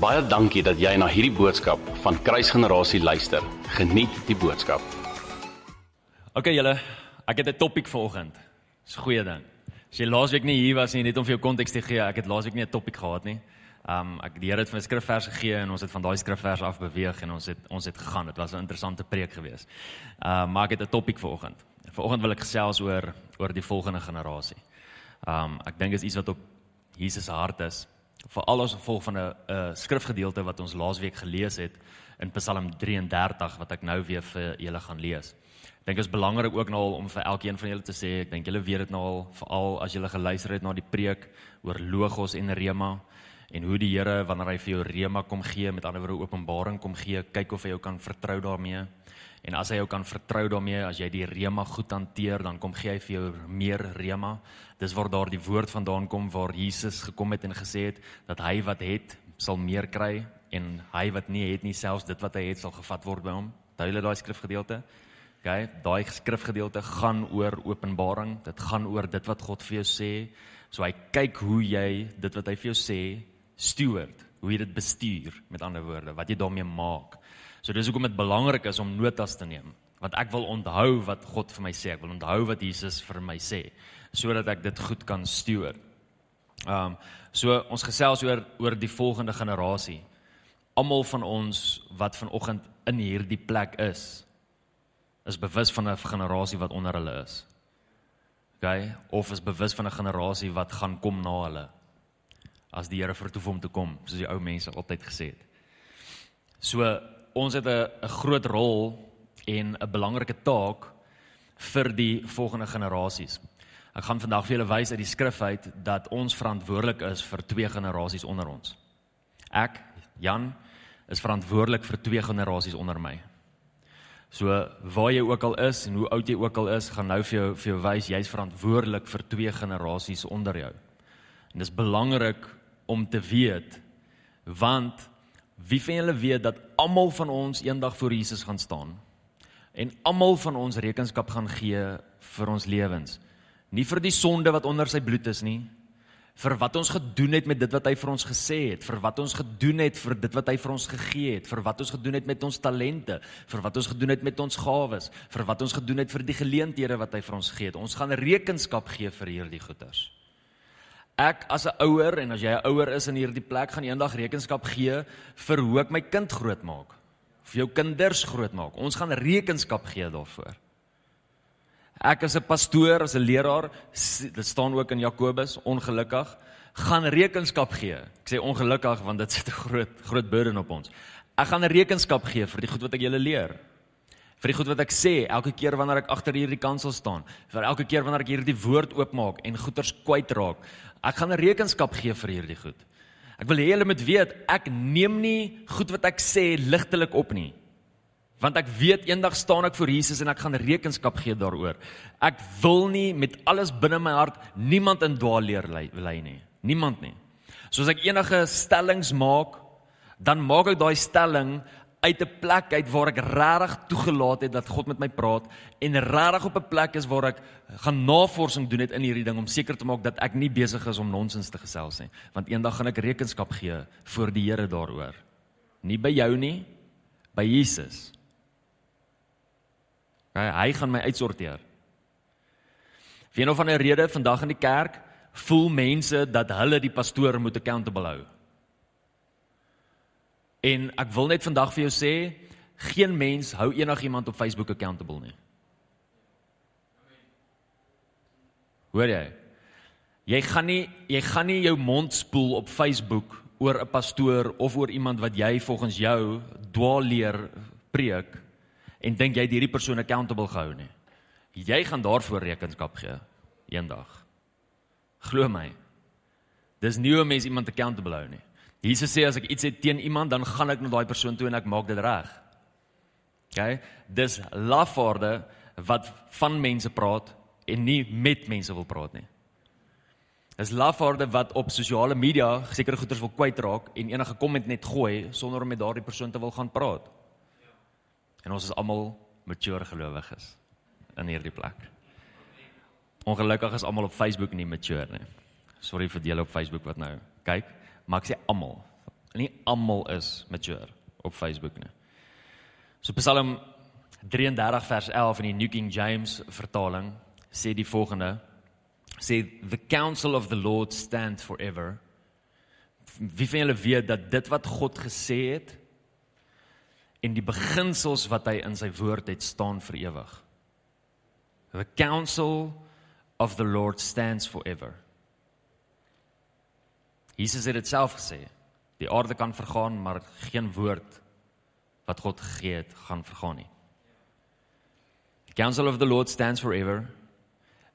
Baie dankie dat jy na hierdie boodskap van Kruisgenerasie luister. Geniet die boodskap. OK julle, ek het 'n topik vanoggend. Dis 'n goeie ding. As jy laasweek nie hier was nie, net om vir jou konteks te gee, ek het laasweek nie 'n topik gehad nie. Um ek die Here het vir 'n skrifvers gegee en ons het van daai skrifvers af beweeg en ons het ons het gegaan. Dit was 'n interessante preek geweest. Uh maar ek het 'n topik vanoggend. Vanoggend wil ek gesels oor oor die volgende generasie. Um ek dink is iets wat op Jesus hart is veral as gevolg van 'n 'n skrifgedeelte wat ons laasweek gelees het in Psalm 33 wat ek nou weer vir julle gaan lees. Ek dink dit is belangrik ook nou om vir elkeen van julle te sê, ek dink julle weet dit nou al veral as julle geluister het na die preek oor logos en rema en hoe die Here wanneer hy vir jou rema kom gee, met ander woorde openbaring kom gee, kyk of hy jou kan vertrou daarmee. En as hy jou kan vertrou daarmee, as jy die rema goed hanteer, dan kom gee hy vir jou meer rema. Dis waar daar die woord vandaan kom waar Jesus gekom het en gesê het dat hy wat het, sal meer kry en hy wat nie het nie, selfs dit wat hy het sal gevat word by hom. Duidelik daai skrifgedeelte. OK, daai skrifgedeelte gaan oor openbaring. Dit gaan oor dit wat God vir jou sê. So hy kyk hoe jy dit wat hy vir jou sê steward, hoe jy dit bestuur, met ander woorde, wat jy daarmee maak. So dis hoekom dit belangrik is om notas te neem, want ek wil onthou wat God vir my sê, ek wil onthou wat Jesus vir my sê, sodat ek dit goed kan stuur. Ehm um, so ons gesels oor oor die volgende generasie. Almal van ons wat vanoggend in hierdie plek is, is bewus van 'n generasie wat onder hulle is. OK, of is bewus van 'n generasie wat gaan kom na hulle as die Here vertoef om te kom, soos die ou mense altyd gesê het. So ons het 'n groot rol en 'n belangrike taak vir die volgende generasies. Ek gaan vandag vir julle wys uit die skrif uit dat ons verantwoordelik is vir twee generasies onder ons. Ek, Jan, is verantwoordelik vir twee generasies onder my. So waar jy ook al is en hoe oud jy ook al is, gaan nou vir jou vir jou wys jy's verantwoordelik vir twee generasies onder jou. En dis belangrik om te weet want Wie van julle weet dat almal van ons eendag voor Jesus gaan staan? En almal van ons rekenskap gaan gee vir ons lewens. Nie vir die sonde wat onder sy bloed is nie, vir wat ons gedoen het met dit wat hy vir ons gesê het, vir wat ons gedoen het vir dit wat hy vir ons gegee het, vir wat ons gedoen het met ons talente, vir wat ons gedoen het met ons gawes, vir wat ons gedoen het vir die geleenthede wat hy vir ons gegee het. Ons gaan rekenskap gee vir hierdie goeders. Ek as 'n ouer en as jy 'n ouer is in hierdie plek gaan eendag rekenskap gee vir hoe ek my kind grootmaak. Vir jou kinders grootmaak. Ons gaan rekenskap gee daarvoor. Ek as 'n pastoor, as 'n leraar, dit staan ook in Jakobus, ongelukkig, gaan rekenskap gee. Ek sê ongelukkig want dit sit 'n groot groot burden op ons. Ek gaan 'n rekenskap gee vir die goed wat ek julle leer vir die goed wat ek sê elke keer wanneer ek agter hierdie kansel staan vir elke keer wanneer ek hierdie woord oopmaak en goeters kwyt raak Ek gaan 'n rekenskap gee vir hierdie goed. Ek wil hê julle moet weet, ek neem nie goed wat ek sê ligtelik op nie. Want ek weet eendag staan ek voor Jesus en ek gaan rekenskap gee daaroor. Ek wil nie met alles binne my hart niemand in dwaalleer lei nie. Niemand nie. Soos ek enige stellings maak, dan maak ek daai stelling uit 'n plek uit waar ek regtig toegelaat het dat God met my praat en regtig op 'n plek is waar ek gaan navorsing doen het in hierdie ding om seker te maak dat ek nie besig is om nonsens te gesels nie. Want eendag gaan ek rekenskap gee voor die Here daaroor. Nie by jou nie by Jesus. Hy, hy gaan my uitsorteer. Vir een of ander rede vandag in die kerk voel mense dat hulle die pastoor moet accountable hou En ek wil net vandag vir jou sê, geen mens hou enigiemand op Facebook accountable nie. Hoor jy? Jy gaan nie jy gaan nie jou mond spoel op Facebook oor 'n pastoor of oor iemand wat jy volgens jou dwaal leer preek en dink jy het hierdie persoon accountable gehou nie. Jy gaan daarvoor rekenskap gee eendag. Glo my. Dis nie hoe mense iemand accountable hou nie. Jesus sê as ek iets het teen iemand, dan gaan ek na daai persoon toe en ek maak dit reg. OK? Dis lafaarde wat van mense praat en nie met mense wil praat nie. Dis lafaarde wat op sosiale media sekere goeders wil kwytraak en enige komment net gooi sonder om met daardie persoon te wil gaan praat. En ons is almal mature gelowiges in hierdie plek. Ongelukkig is almal op Facebook nie mature nie. Sorry vir julle op Facebook wat nou kyk maar ek sê almal nie almal is mature op Facebook nie. So Psalm 33 vers 11 in die New King James vertaling sê die volgende: sê the counsel of the Lord stand forever. Wie van julle weet dat dit wat God gesê het en die beginsels wat hy in sy woord het staan vir ewig. The counsel of the Lord stands forever. Jesus het dit self gesê. Die aarde kan vergaan, maar geen woord wat God gegee het gaan vergaan nie. The counsel of the Lord stands forever.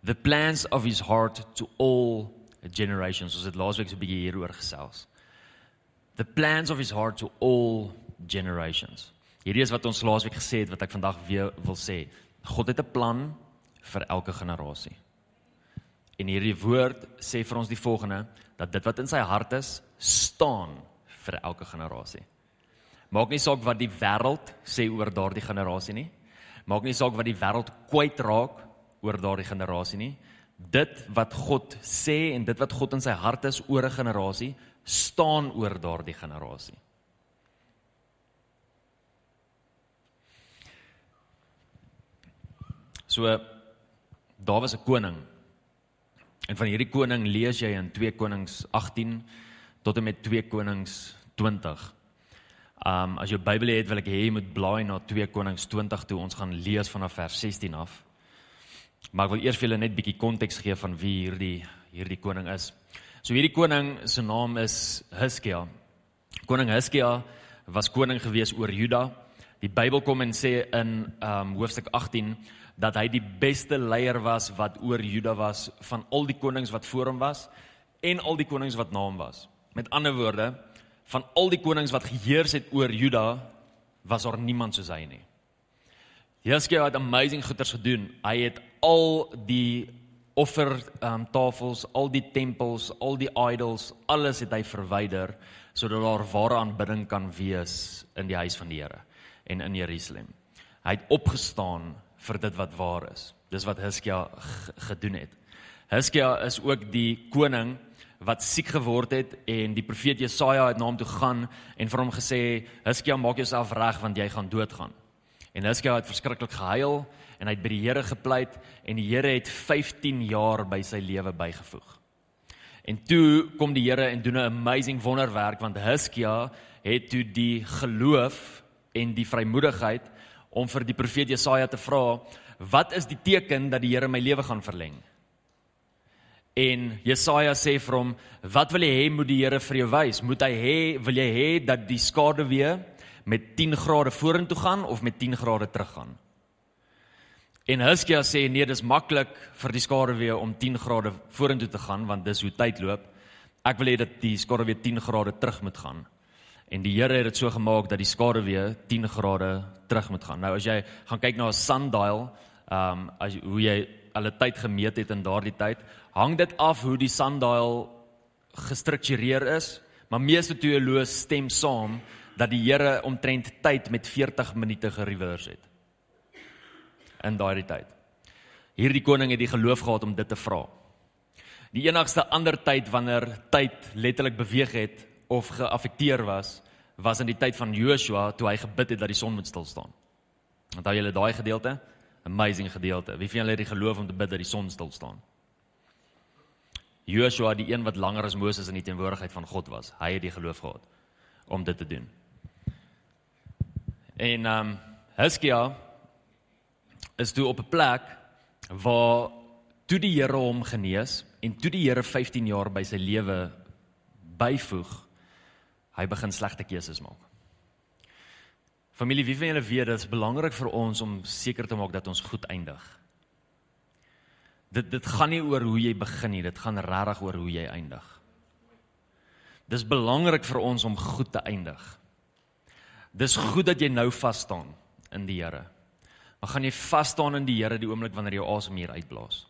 The plans of his heart to all generations. Ons het laasweek so 'n bietjie hieroor gesels. The plans of his heart to all generations. Hierdie is wat ons laasweek gesê het wat ek vandag weer wil sê. God het 'n plan vir elke generasie. En hierdie woord sê vir ons die volgende dat dit wat in sy hart is, staan vir elke generasie. Maak nie saak wat die wêreld sê oor daardie generasie nie. Maak nie saak wat die wêreld kwyt raak oor daardie generasie nie. Dit wat God sê en dit wat God in sy hart is oor 'n generasie, staan oor daardie generasie. So daar was 'n koning En van hierdie koning lees jy in 2 Konings 18 tot en met 2 Konings 20. Um as jy Bybel het, wil ek hê jy moet blaai na 2 Konings 20 toe. Ons gaan lees vanaf vers 16 af. Maar ek wil eers vir julle net bietjie konteks gee van wie hierdie hierdie koning is. So hierdie koning se naam is Hiskia. Koning Hiskia was koning gewees oor Juda. Die Bybel kom en sê in um hoofstuk 18 dat hy die beste leier was wat oor Juda was van al die konings wat voor hom was en al die konings wat na hom was. Met ander woorde, van al die konings wat geheers het oor Juda, was daar niemand soos hy nie. Jeskia het amazing goeders gedoen. Hy het al die offer um, tafels, al die tempels, al die idols, alles het hy verwyder sodat daar ware aanbidding kan wees in die huis van die Here en in Jerusalem. Hy het opgestaan vir dit wat waar is. Dis wat Hiskia gedoen het. Hiskia is ook die koning wat siek geword het en die profeet Jesaja het na hom toe gaan en vir hom gesê Hiskia maak jouself reg want jy gaan doodgaan. En Hiskia het verskriklik gehuil en hy het by die Here gepleit en die Here het 15 jaar by sy lewe bygevoeg. En toe kom die Here en doen 'n amazing wonderwerk want Hiskia het toe die geloof en die vrymoedigheid om vir die profeet Jesaja te vra, wat is die teken dat die Here my lewe gaan verleng? En Jesaja sê vir hom, wat wil jy hê moet die Here vir jou wys? Moet hy hê wil jy hê dat die skade weer met 10 grade vorentoe gaan of met 10 grade teruggaan? En Hizkia sê nee, dis maklik vir die skade weer om 10 grade vorentoe te gaan want dis hoe tyd loop. Ek wil hê dat die skade weer 10 grade terug moet gaan. En die Here het dit so gemaak dat die skade weer 10 grade terug moet gaan. Nou as jy gaan kyk na 'n sundial, ehm um, as hoe jy alle tyd gemeet het in daardie tyd, hang dit af hoe die sundial gestruktureer is, maar meeste teoloë stem saam dat die Here omtrent tyd met 40 minute gereverse het. In daardie tyd. Hierdie koning het die geloof gehad om dit te vra. Die enigste ander tyd wanneer tyd letterlik beweeg het of geaffekteer was, was in die tyd van Joshua toe hy gebid het dat die son moet stil staan. Onthou julle daai gedeelte? Amazing gedeelte. Wie van julle het die geloof om te bid dat die son stil staan? Joshua, die een wat langer as Moses in die teenwoordigheid van God was, hy het die geloof gehad om dit te doen. En ehm um, Hiskia is toe op 'n plek waar toe die Here hom genees en toe die Here 15 jaar by sy lewe byvoeg hy begin slegte keuses maak. Familie, wie van julle weet dit is belangrik vir ons om seker te maak dat ons goed eindig. Dit dit gaan nie oor hoe jy begin nie, dit gaan regtig oor hoe jy eindig. Dis belangrik vir ons om goed te eindig. Dis goed dat jy nou vas staan in die Here. Maar gaan jy vas staan in die Here die oomblik wanneer jou asem hier uitblaas?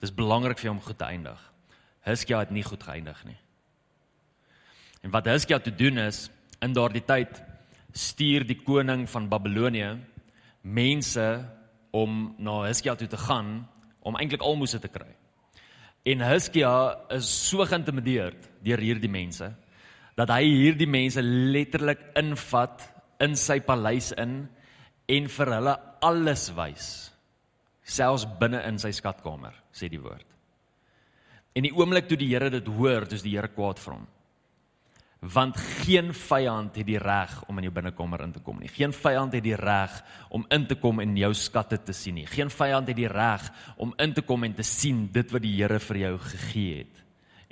Dis belangrik vir jou om goed te eindig. Hiskia het nie goed geëindig nie. En wat Hiskia te doen is in daardie tyd stuur die koning van Babelonie mense om na Hiskia toe te gaan om eintlik almoses te kry. En Hiskia is so geïntimideerd deur hierdie mense dat hy hierdie mense letterlik invat in sy paleis in en vir hulle alles wys selfs binne in sy skatkamer sê die woord en die oomblik toe die Here dit hoor dis die Here kwaad vir hom want geen vyand het die reg om in jou binnekamer in te kom nie. Geen vyand het die reg om in te kom en jou skatte te sien nie. Geen vyand het die reg om in te kom en te sien dit wat die Here vir jou gegee het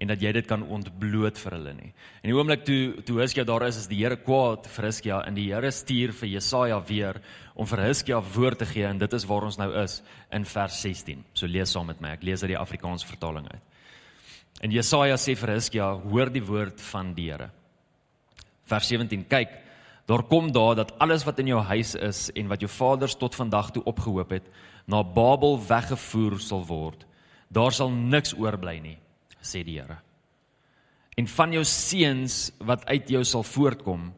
en dat jy dit kan ontbloot vir hulle nie. En die oomblik toe toe Hiskia daar is, is die Here kwaad vir Hiskia en die Here stuur vir Jesaja weer om vir Hiskia woord te gee en dit is waar ons nou is in vers 16. So lees saam met my. Ek lees uit die Afrikaans vertaling uit. En Jesaja sê vir Hiskia, hoor die woord van die Here vers 17 kyk daar kom daar dat alles wat in jou huis is en wat jou vaders tot vandag toe opgehoop het na Babel weggevoer sal word daar sal niks oorbly nie sê die Here en van jou seuns wat uit jou sal voortkom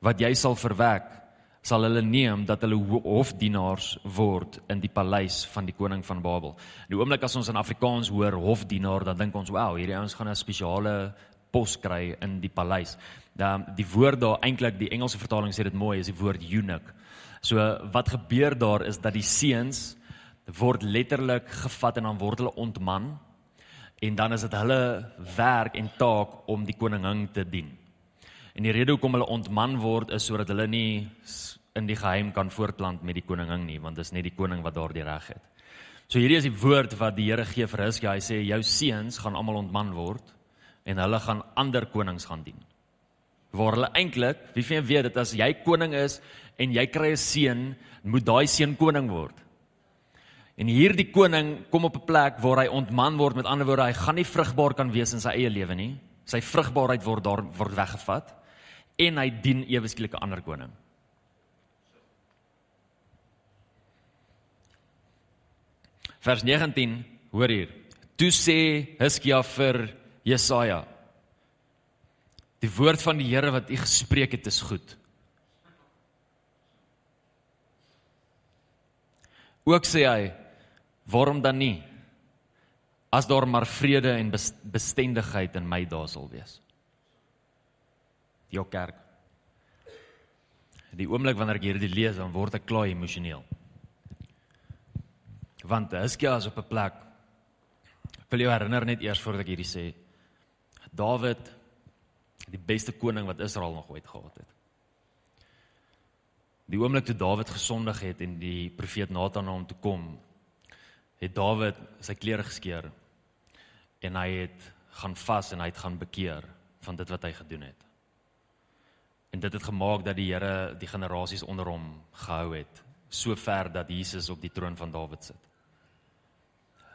wat jy sal verwek sal hulle neem dat hulle hofdienaars word in die paleis van die koning van Babel. Die oomblik as ons in Afrikaans hoor hofdienaar, dan dink ons, "Wow, hierdie ouens gaan 'n spesiale pos kry in die paleis." Dan die woord daar eintlik die Engelse vertaling sê dit mooi is die woord eunuch. So wat gebeur daar is dat die seuns word letterlik gevat en dan word hulle ontman en dan is dit hulle werk en taak om die koningin te dien. En die rede hoekom hulle ontman word is sodat hulle nie in die geheim kan voortplant met die koningin nie, want dit is net die koning wat daardie reg het. So hierdie is die woord wat die Here gee vir Hiskia. Hy sê jou seuns gaan almal ontman word en hulle gaan ander konings gaan dien waar hulle eintlik, wie van julle weet dit as jy koning is en jy kry 'n seun, moet daai seun koning word. En hierdie koning kom op 'n plek waar hy ontman word, met ander woorde, hy gaan nie vrugbaar kan wees in sy eie lewe nie. Sy vrugbaarheid word daar word weggevat en hy dien ewe skielik 'n ander koning. Vers 19, hoor hier. Toe sê Hiskia vir Jesaja: Die woord van die Here wat u gespreek het is goed. Ook sê hy, waarom dan nie? As daar maar vrede en bestendigheid in my daar sal wees. Die kerk. Die oomblik wanneer ek hierdie lees, dan word ek klaar emosioneel. Want Hiskia is op 'n plek. Ek wil jou herinner net eers voordat ek hierdie sê. Dawid die beste koning wat Israel nog ooit gehad het. Die oomblik toe Dawid gesondig het en die profeet Nathan na hom toe kom, het Dawid sy klere geskeur en hy het gaan vas en hy het gaan bekeer van dit wat hy gedoen het. En dit het gemaak dat die Here die generasies onder hom gehou het, so ver dat Jesus op die troon van Dawid sit.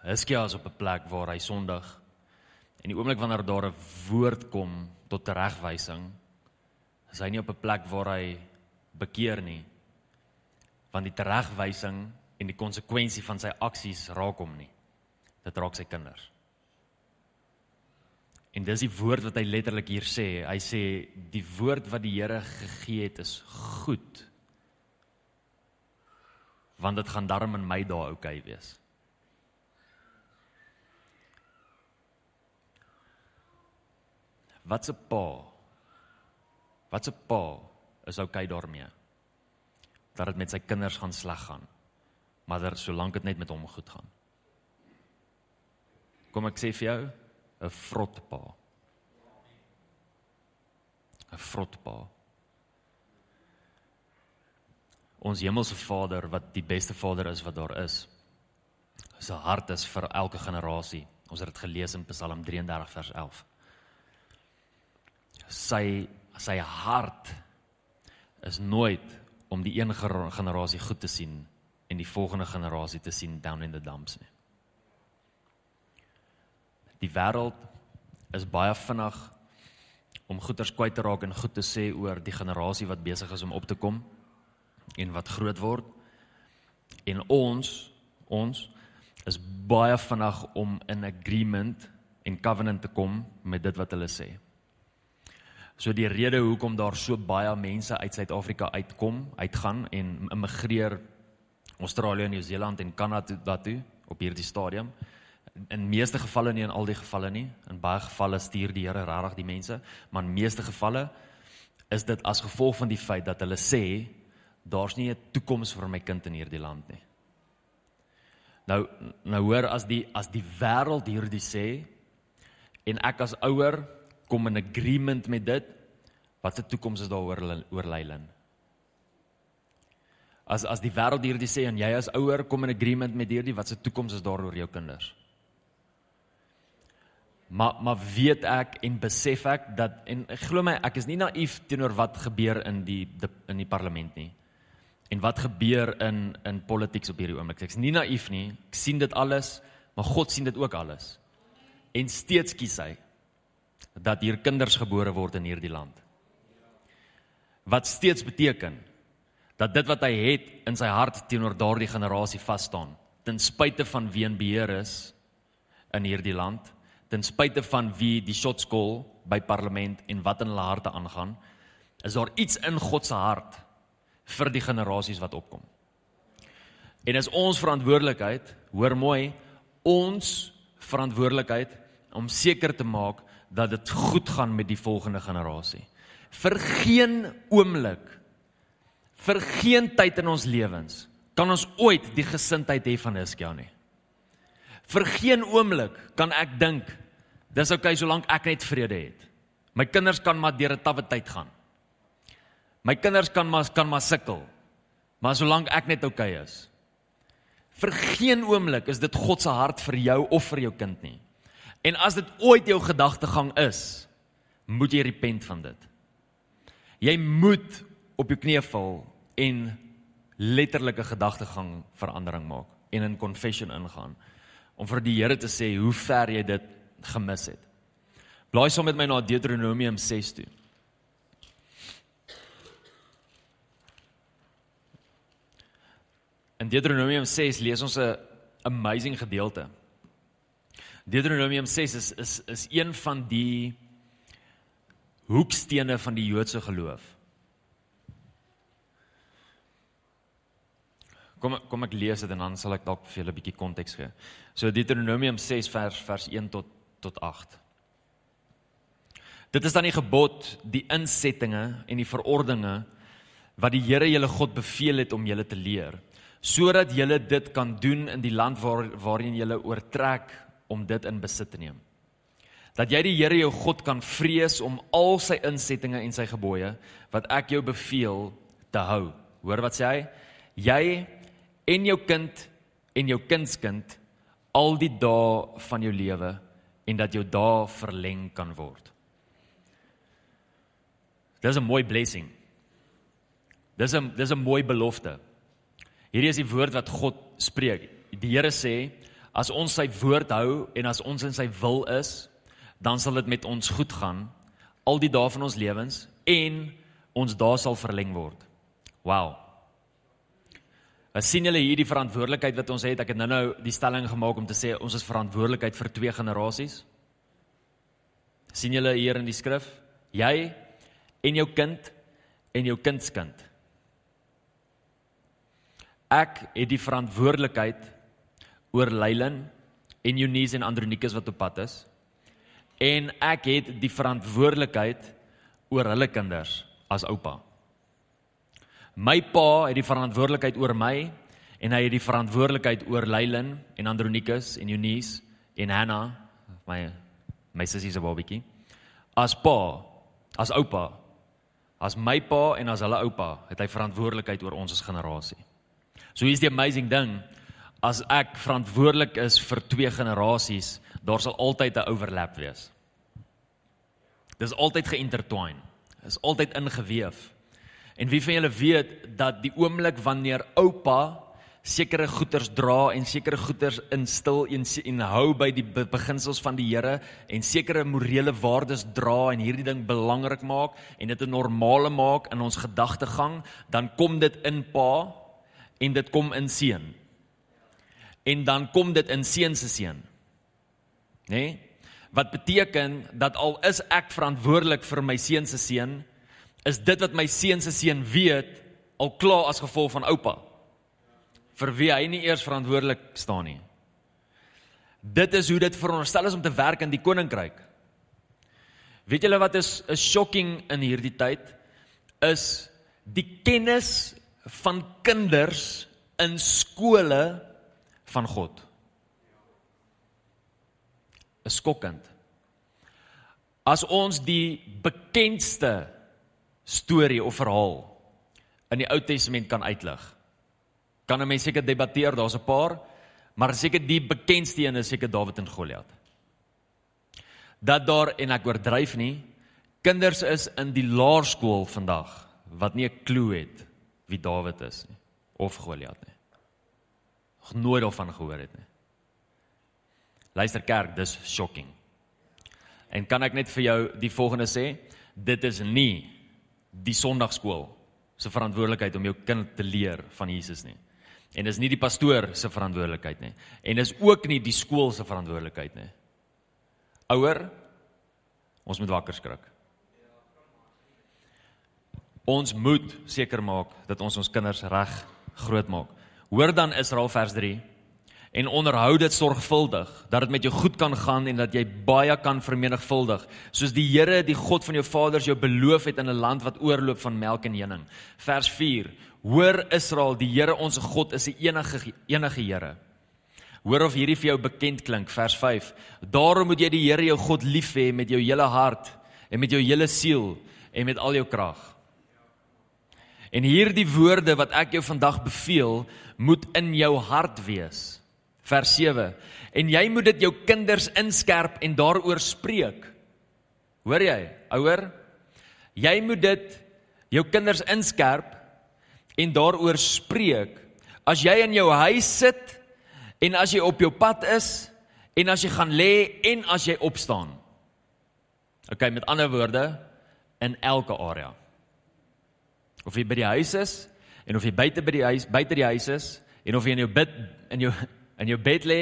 Hiskia is op 'n plek waar hy sondig En die oomblik wanneer daar 'n woord kom tot teregwysing, is hy nie op 'n plek waar hy bekeer nie. Want die teregwysing en die konsekwensie van sy aksies raak hom nie. Dit raak sy kinders. En dis die woord wat hy letterlik hier sê. Hy sê die woord wat die Here gegee het is goed. Want dit gaan darm in my dae oukei okay wees. Wat 'n pa? Wat 'n pa is okay daarmee? Dat dit met sy kinders gaan sleg gaan. Maar dat solank dit net met hom goed gaan. Kom ek sê vir jou, 'n vrot pa. 'n Vrot pa. Ons hemelse Vader wat die beste Vader is wat daar is. Sy hart is vir elke generasie. Ons het dit gelees in Psalm 33 vers 11 sy sy hart is nooit om die een generasie goed te sien en die volgende generasie te sien down in the dumps nie. Die wêreld is baie vinnig om goeders kwyt te raak en goed te sê oor die generasie wat besig is om op te kom en wat groot word. En ons ons is baie vinnig om in agreement en covenant te kom met dit wat hulle sê. So die rede hoekom daar so baie mense uit Suid-Afrika uitkom, uitgaan en immigreer Australië, Nieu-Seeland en Kanada toe op hierdie stadium in meeste gevalle nie in al die gevalle nie. In baie gevalle stuur die Here regtig die mense, maar in meeste gevalle is dit as gevolg van die feit dat hulle sê daar's nie 'n toekoms vir my kind in hierdie land nie. Nou nou hoor as die as die wêreld hierdie sê en ek as ouer kom in agreement met dit, wat 'n toekoms is daar oor Leiland? As as die wêreld hierdie sê en jy as ouer kom in agreement met hierdie wat se toekoms is daar oor jou kinders. Maar maar weet ek en besef ek dat en glo my ek is nie naïef teenoor wat gebeur in die, die in die parlement nie. En wat gebeur in in politiek op hierdie oomblik. Ek's nie naïef nie. Ek sien dit alles, maar God sien dit ook alles. En steeds kies hy dat hier kinders gebore word in hierdie land. Wat steeds beteken dat dit wat hy het in sy hart teenoor daardie generasie vas staan ten spyte van wie in beheer is in hierdie land ten spyte van wie die shotskool by parlement en wat in hulle harte aangaan is daar iets in God se hart vir die generasies wat opkom en is ons verantwoordelikheid hoor mooi ons verantwoordelikheid om seker te maak dat dit goed gaan met die volgende generasie vir geen oomblik vir geen tyd in ons lewens kan ons ooit die gesindheid hê van Hiskia nie. Vir geen oomblik kan ek dink dis oukei okay, solank ek net vrede het. My kinders kan maar deur 'n tawwe tyd gaan. My kinders kan maar kan maar sukkel. Maar solank ek net oukei okay is. Vir geen oomblik is dit God se hart vir jou of vir jou kind nie. En as dit ooit jou gedagtegang is, moet jy repent van dit. Jy moet op jou knieë val en letterlike gedagtegang verandering maak en in confession ingaan om vir die Here te sê hoe ver jy dit gemis het. Blaai saam met my na Deuteronomium 6 toe. In Deuteronomium 6 lees ons 'n amazing gedeelte. Deuteronomium 6 is is is een van die hoekstene van die Joodse geloof. Kom kom ek lees dit en dan sal ek dalk vir julle 'n bietjie konteks gee. So Deuteronomium 6 vers vers 1 tot tot 8. Dit is dan die gebod, die insettinge en die verordeninge wat die Here julle God beveel het om julle te leer, sodat julle dit kan doen in die land waar waarin julle oortrek om dit in besit te neem. Dat jy die Here jou God kan vrees om al sy insettinge en sy gebooie wat ek jou beveel te hou. Hoor wat sê hy? Jy en jou kind en jou kindskind al die dae van jou lewe en dat jou dae verleng kan word. Dis 'n mooi blessing. Dis 'n dis 'n mooi belofte. Hierdie is die woord wat God spreek. Die Here sê as ons sy woord hou en as ons in sy wil is, dan sal dit met ons goed gaan al die dae van ons lewens en ons dae sal verleng word. Wow. As sien julle hier die verantwoordelikheid wat ons het? Ek het nou-nou die stelling gemaak om te sê ons is verantwoordelikheid vir twee generasies. sien julle hier in die skrif? Jy en jou kind en jou kindskind. Ek het die verantwoordelikheid oor Leilin en Eunice en Andronikus wat op pad is. En ek het die verantwoordelikheid oor hulle kinders as oupa. My pa het die verantwoordelikheid oor my en hy het die verantwoordelikheid oor Leilin en Andronikus en Eunice en Hanna, my my sussie se babatjie. As pa, as oupa, as my pa en as hulle oupa, het hy verantwoordelikheid oor ons as generasie. So hier's die amazing ding, as ek verantwoordelik is vir twee generasies, daar sal altyd 'n overlap wees. Dis altyd geïntertwine. Is altyd ingeweef. En wie van julle weet dat die oomblik wanneer oupa sekere goeders dra en sekere goeders instil en, en hou by die beginsels van die Here en sekere morele waardes dra en hierdie ding belangrik maak en dit 'n normale maak in ons gedagtegang, dan kom dit in pa en dit kom in seun. En dan kom dit in seun se seun. Né? Nee? Wat beteken dat al is ek verantwoordelik vir my seun se seun, is dit wat my seun se seun weet al klaar as gevolg van oupa vir wie hy nie eers verantwoordelik staan nie Dit is hoe dit veronderstel is om te werk in die koninkryk. Weet julle wat is 'n shocking in hierdie tyd is die kennis van kinders in skole van God. Is skokkend. As ons die bekendste storie of verhaal in die Ou Testament kan uitlig. Kan 'n mens seker debatteer, daar's 'n paar, maar seker die bekendste een is seker Dawid en Goliat. Dat daar en ek oordryf nie, kinders is in die laerskool vandag wat nie 'n klou het wie Dawid is nie of Goliat nie. Nooit daarvan gehoor het nie. Luister kerk, dis shocking. En kan ek net vir jou die volgende sê? Dit is nie die Sondagskool se verantwoordelikheid om jou kind te leer van Jesus nie. En dis nie die pastoor se verantwoordelikheid nie. En dis ook nie die skool se verantwoordelikheid nie. Ouer, ons moet wakker skrik. Ons moet seker maak dat ons ons kinders reg grootmaak. Hoor dan Israel vers 3 en onderhou dit sorgvuldig dat dit met jou goed kan gaan en dat jy baie kan vermenigvuldig soos die Here die God van jou vaders jou beloof het in 'n land wat oorloop van melk en honing. Vers 4 Hoor Israel, die Here ons God is die enige enige Here. Hoor of hierdie vir jou bekend klink vers 5. Daarom moet jy die Here jou God lief hê met jou hele hart en met jou hele siel en met al jou krag. En hierdie woorde wat ek jou vandag beveel, moet in jou hart wees. Vers 7. En jy moet dit jou kinders inskerp en daaroor spreek. Hoor jy, ouer? Jy moet dit jou kinders inskerp en daaroor spreek. As jy in jou huis sit en as jy op jou pad is en as jy gaan lê en as jy opstaan. OK, met ander woorde, in elke area. Of jy by die huis is en of jy buite by die huis, buite die huis is en of jy in jou bed in jou in jou bed lê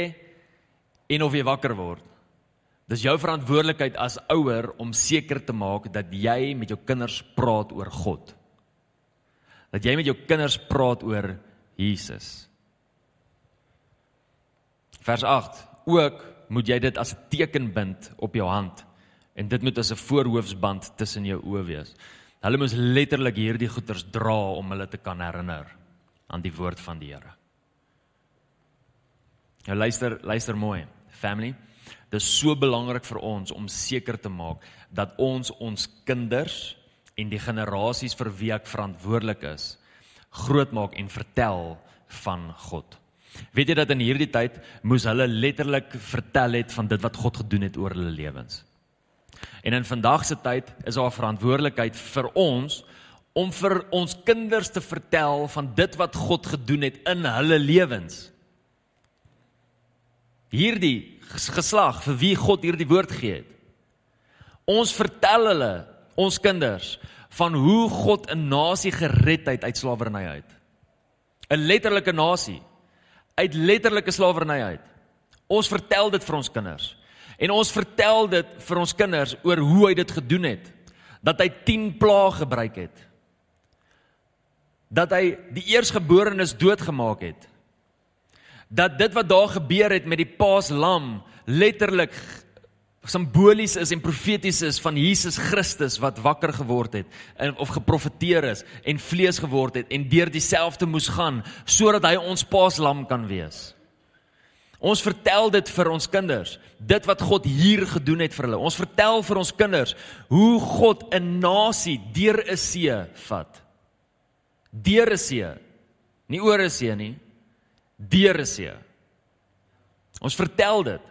en of jy wakker word. Dis jou verantwoordelikheid as ouer om seker te maak dat jy met jou kinders praat oor God. Dat jy met jou kinders praat oor Jesus. Vers 8. Ook moet jy dit as 'n teken bind op jou hand en dit moet as 'n voorhoofsband tussen jou oë wees. Hulle moes letterlik hierdie goeders dra om hulle te kan herinner aan die woord van die Here. Nou luister, luister mooi, family. Dit is so belangrik vir ons om seker te maak dat ons ons kinders en die generasies vir wie ek verantwoordelik is, grootmaak en vertel van God. Weet jy dat in hierdie tyd moes hulle letterlik vertel het van dit wat God gedoen het oor hulle lewens. En in vandag se tyd is daar verantwoordelikheid vir ons om vir ons kinders te vertel van dit wat God gedoen het in hulle lewens. Hierdie geslag vir wie God hierdie woord gee het. Ons vertel hulle, ons kinders, van hoe God 'n nasie gered het uit slawerny uit. 'n Letterlike nasie uit letterlike slawerny uit. Ons vertel dit vir ons kinders. En ons vertel dit vir ons kinders oor hoe hy dit gedoen het. Dat hy 10 plaae gebruik het. Dat hy die eersgeborenes doodgemaak het. Dat dit wat daar gebeur het met die paaslam letterlik simbolies is en profeties is van Jesus Christus wat wakker geword het en of geprofeteer is en vlees geword het en deur dieselfde moes gaan sodat hy ons paaslam kan wees. Ons vertel dit vir ons kinders, dit wat God hier gedoen het vir hulle. Ons vertel vir ons kinders hoe God 'n nasie deur 'n see vat. Deur 'n see. Nie oor 'n see nie. Deur 'n see. Ons vertel dit.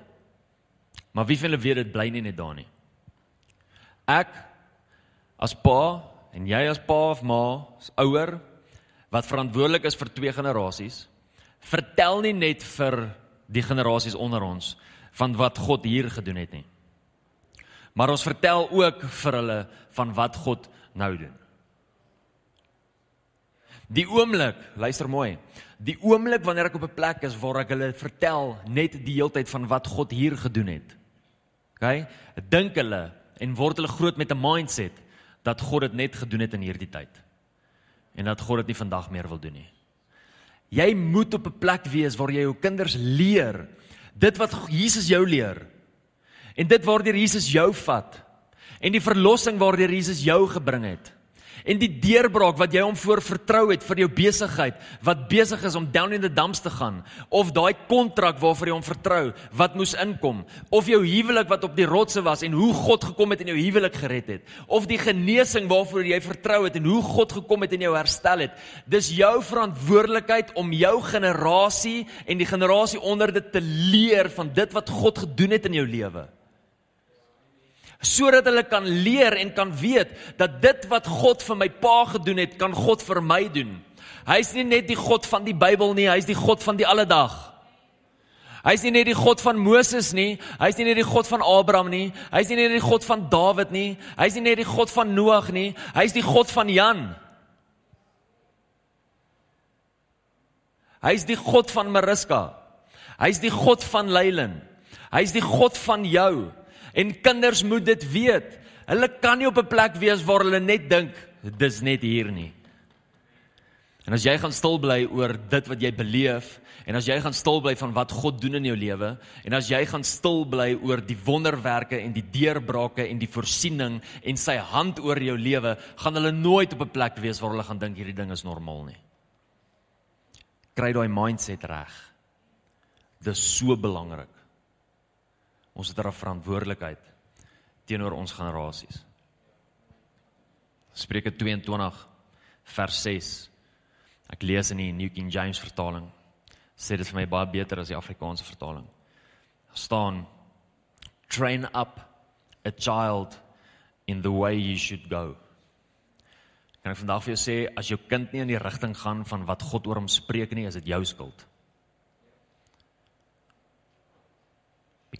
Maar wie van hulle weet dit bly nie net daar nie. Ek as pa en jy as pa of ma, as ouer wat verantwoordelik is vir twee generasies, vertel nie net vir die generasies onder ons van wat God hier gedoen het nie. Maar ons vertel ook vir hulle van wat God nou doen. Die oomblik, luister mooi. Die oomblik wanneer ek op 'n plek is waar ek hulle vertel net die heeltyd van wat God hier gedoen het. OK? Dink hulle en word hulle groot met 'n mindset dat God dit net gedoen het in hierdie tyd. En dat God dit nie vandag meer wil doen nie. Jy moet op 'n plek wees waar jy jou kinders leer Dit wat Jesus jou leer. En dit waardeur Jesus jou vat. En die verlossing waardeur Jesus jou gebring het. En die deurbraak wat jy hom voor vertrou het vir jou besigheid wat besig is om down in the dumps te gaan of daai kontrak waarvoor jy hom vertrou wat moes inkom of jou huwelik wat op die rotse was en hoe God gekom het en jou huwelik gered het of die genesing waarvoor jy vertrou het en hoe God gekom het en jou herstel het dis jou verantwoordelikheid om jou generasie en die generasie onder dit te leer van dit wat God gedoen het in jou lewe sodat hulle kan leer en kan weet dat dit wat God vir my pa gedoen het, kan God vir my doen. Hy's nie net die God van die Bybel nie, hy's die God van die alledag. Hy's nie net die God van Moses nie, hy's nie net die God van Abraham nie, hy's nie net die God van Dawid nie, hy's nie net die God van Noag nie, hy's die God van Jan. Hy's die God van Mariska. Hy's die God van Leilen. Hy's die God van jou. En kinders moet dit weet. Hulle kan nie op 'n plek wees waar hulle net dink dis net hier nie. En as jy gaan stil bly oor dit wat jy beleef en as jy gaan stil bly van wat God doen in jou lewe en as jy gaan stil bly oor die wonderwerke en die deurbrake en die voorsiening en sy hand oor jou lewe, gaan hulle nooit op 'n plek wees waar hulle gaan dink hierdie ding is normaal nie. Kry daai mindset reg. Dis so belangrik. Ons het 'n verantwoordelikheid teenoor ons generasies. Spreuke 22 vers 6. Ek lees in die New King James vertaling. Sê dit vir my baie beter as die Afrikaanse vertaling. Daar staan train up a child in the way he should go. Kan ek vandag vir jou sê as jou kind nie in die rigting gaan van wat God oor hom spreek nie, is dit jou skuld.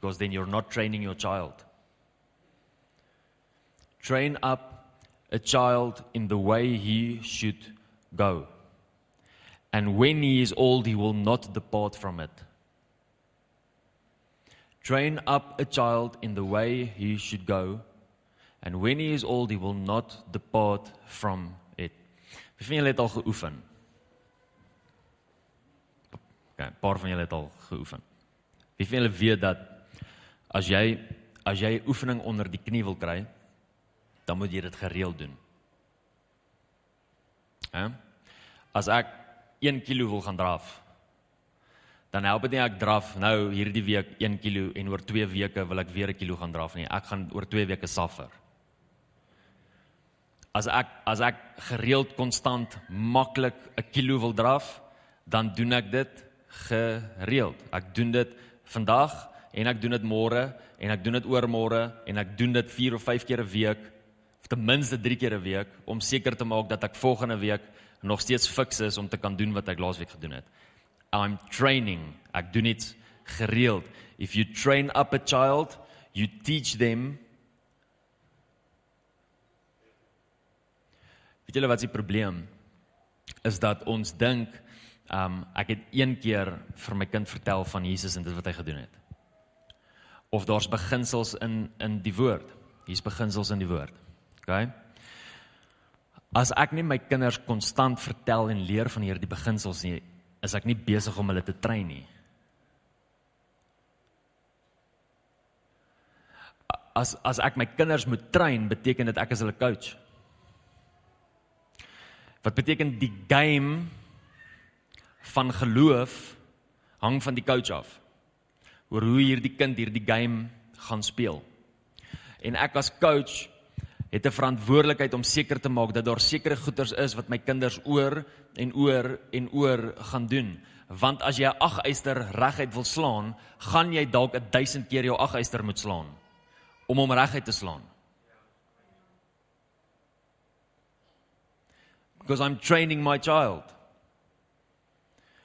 Because then you're not training your child. Train up a child in the way he should go. And when he is old, he will not depart from it. Train up a child in the way he should go, and when he is old, he will not depart from it. Wie van julle het al geoefen? Okay, 'n paar van julle het al geoefen. Wie van julle weet dat As jy as jy oefening onder die knie wil kry, dan moet jy dit gereeld doen. Hè? As ek 1 kg wil gaan draf, dan help dit nie ek draf nou hierdie week 1 kg en oor 2 weke wil ek weer 'n kilo gaan draf nie. Ek gaan oor 2 weke suffer. As ek as ek gereeld konstant maklik 'n kilo wil draf, dan doen ek dit gereeld. Ek doen dit vandag en ek doen dit môre en ek doen dit oormôre en ek doen dit 4 of 5 keer 'n week of ten minste 3 keer 'n week om seker te maak dat ek volgende week nog steeds fiks is om te kan doen wat ek laasweek gedoen het. I'm training. Ek doen dit gereeld. If you train up a child, you teach them Weet julle wat die probleem is dat ons dink um ek het een keer vir my kind vertel van Jesus en dit wat hy gedoen het of daar's beginsels in in die woord. Hier's beginsels in die woord. OK. As ek nie my kinders konstant vertel en leer van hierdie beginsels nie, is ek nie besig om hulle te train nie. As as ek my kinders moet train, beteken dit ek is hulle coach. Wat beteken die game van geloof hang van die coach af oor hoe hierdie kind hierdie game gaan speel. En ek as coach het 'n verantwoordelikheid om seker te maak dat daar sekere goeders is wat my kinders oor en oor en oor gaan doen. Want as jy 'n agyster reguit wil slaan, gaan jy dalk 'n 1000 keer jou agyster moet slaan om hom reguit te slaan. Because I'm training my child.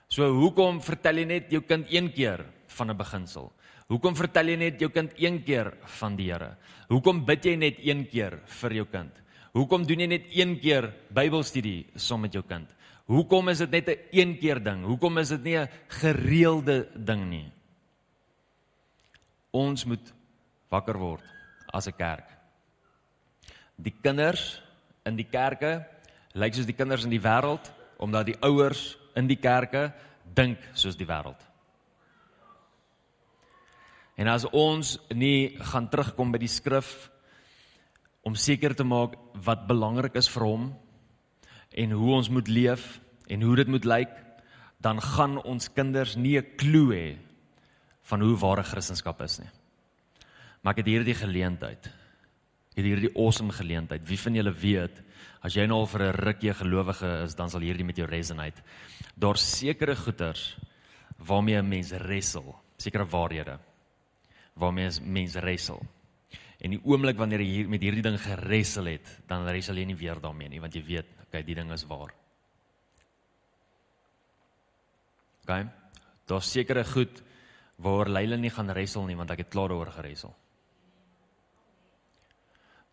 So hoekom vertel jy net jou kind een keer van 'n beginsel. Hoekom vertel jy net jou kind een keer van die Here? Hoekom bid jy net een keer vir jou kind? Hoekom doen jy net een keer Bybelstudie saam met jou kind? Hoekom is dit net 'n een keer ding? Hoekom is dit nie 'n gereelde ding nie? Ons moet wakker word as 'n kerk. Die kinders in die kerke lyk soos die kinders in die wêreld omdat die ouers in die kerke dink soos die wêreld. En as ons nie gaan terugkom by die skrif om seker te maak wat belangrik is vir hom en hoe ons moet leef en hoe dit moet lyk, dan gaan ons kinders nie 'n klou hê van hoe ware Christendom is nie. Maar ek het hierdie geleentheid. Ek het hierdie awesome geleentheid. Wie van julle weet as jy nou al vir 'n rukkie gelowige is, dan sal hierdie met jou resonate. Daar's sekere goeters waarmee 'n mens wrestle, sekere waarhede waarmee mense wrestle. En die oomblik wanneer jy hier met hierdie ding geressel het, dan wrestle jy nie weer daarmee nie, want jy weet, okay, die ding is waar. Okay? Daar's sekere goed waar Leila nie gaan wrestle nie want ek het klaar daaroor geressel.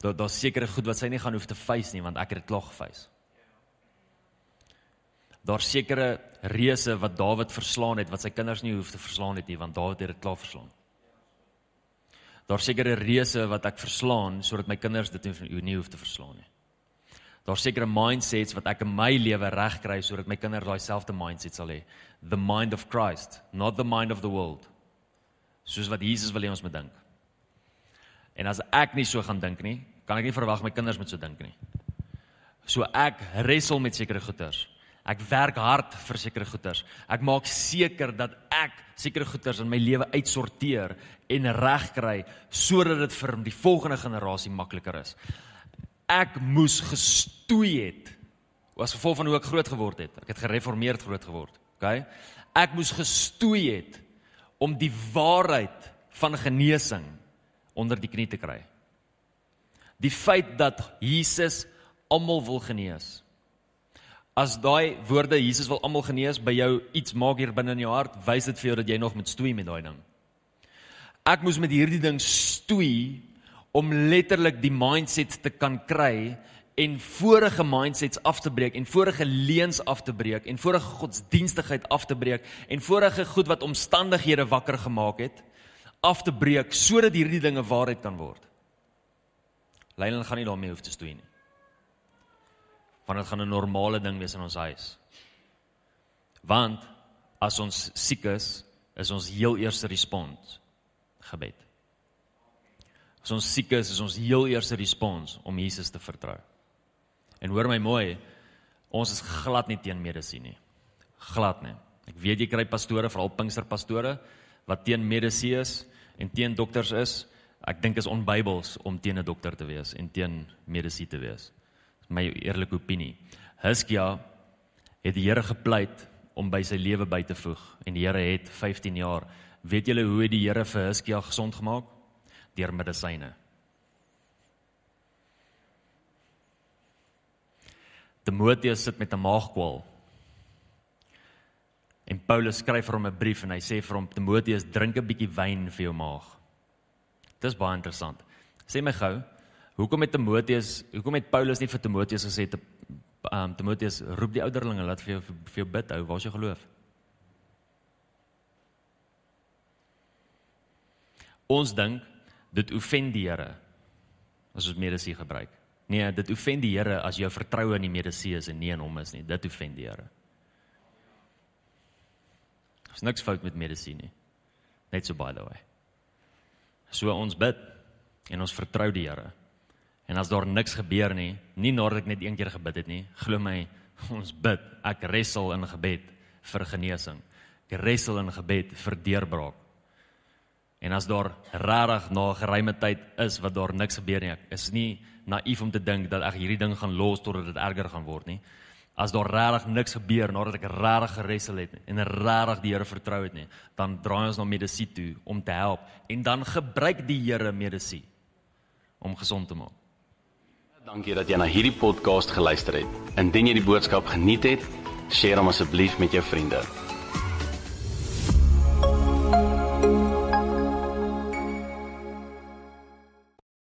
Daar daar's sekere goed wat sy nie gaan hoef te face nie want ek het dit klaar geface. Daar's sekere reëse wat Dawid verslaan het wat sy kinders nie hoef te verslaan het nie want Dawid het dit klaar verslaan. Daar's sekere reëse wat ek verslaan sodat my kinders dit nie hoef te verslaan nie. Daar's sekere mindsets wat ek in my lewe regkry sodat my kinders daai selfde mindset sal hê. The mind of Christ, not the mind of the world. Soos wat Jesus wil hê ons moet dink. En as ek nie so gaan dink nie, kan ek nie verwag my kinders moet so dink nie. So ek wrestle met sekere goeters. Ek werk hard vir sekere goeters. Ek maak seker dat ek sekere goeters in my lewe uitsorteer en regkry sodat dit vir die volgende generasie makliker is ek moes gestoei het as gevolg van hoe ek groot geword het. Ek het gereformeerd groot geword. OK? Ek moes gestoei het om die waarheid van genesing onder die knie te kry. Die feit dat Jesus almal wil genees. As daai woorde Jesus wil almal genees by jou iets maak hier binne in jou hart, wys dit vir jou dat jy nog moet stoei met daai ding. Ek moes met hierdie ding stoei om letterlik die mindset te kan kry en vorige mindsets af te breek en vorige leuns af te breek en vorige godsdienstigheid af te breek en vorige goed wat omstandighede wakker gemaak het af te breek sodat hierdie dinge waarheid kan word. Lynel gaan nie daarmee hoef te stoei nie. Want dit gaan 'n normale ding wees in ons huis. Want as ons siek is, is ons heel eerste respons gebed. As ons siek is, is ons heel eerste respons om Jesus te vertrou. En hoor my mooi, ons is glad nie teen medisine nie. Glad nie. Ek weet jy kry pastore, veral Pinkster pastore wat teen medisine is en teen dokters is. Ek dink is onbybels om teen 'n dokter te wees en teen medisine te wees. Dis my eerlike opinie. Hiskia het die Here gepleit om by sy lewe by te voeg en die Here het 15 jaar. Weet julle hoe het die Here vir Hiskia gesond gemaak? deur medisyne. Timoteus sit met 'n maagkwal. En Paulus skryf vir hom 'n brief en hy sê vir hom Timoteus, drink 'n bietjie wyn vir jou maag. Dis baie interessant. Sê my gou, hoekom het Timoteus, hoekom het Paulus nie vir Timoteus gesê te um, Timoteus roep die ouderlinge laat vir jou vir jou bid hou, waar is jou geloof? Ons dink dit offend die Here as ons medisy gebruik. Nee, dit offend die Here as jou vertroue in die medisy is en nie in hom is nie. Dit offend die Here. Daar's niks fout met medisy nie. Net so by the way. So ons bid en ons vertrou die Here. En as daar niks gebeur nie, nie nadat ek net een keer gebid het nie, glo my, ons bid. Ek wrestle in gebed vir genesing. Ek wrestle in gebed vir deurbraak. En as daar regtig na 'n geruime tyd is wat daar niks gebeur nie, ek is nie naïef om te dink dat ek hierdie ding gaan los totdat dit erger gaan word nie. As daar regtig niks gebeur nadat ek regtig geresel het en regtig die Here vertrou het nie, dan draai ons na medisy toe om te help en dan gebruik die Here medisy om gesond te maak. Dankie dat jy na hierdie podcast geluister het. Indien jy die boodskap geniet het, deel hom asseblief met jou vriende.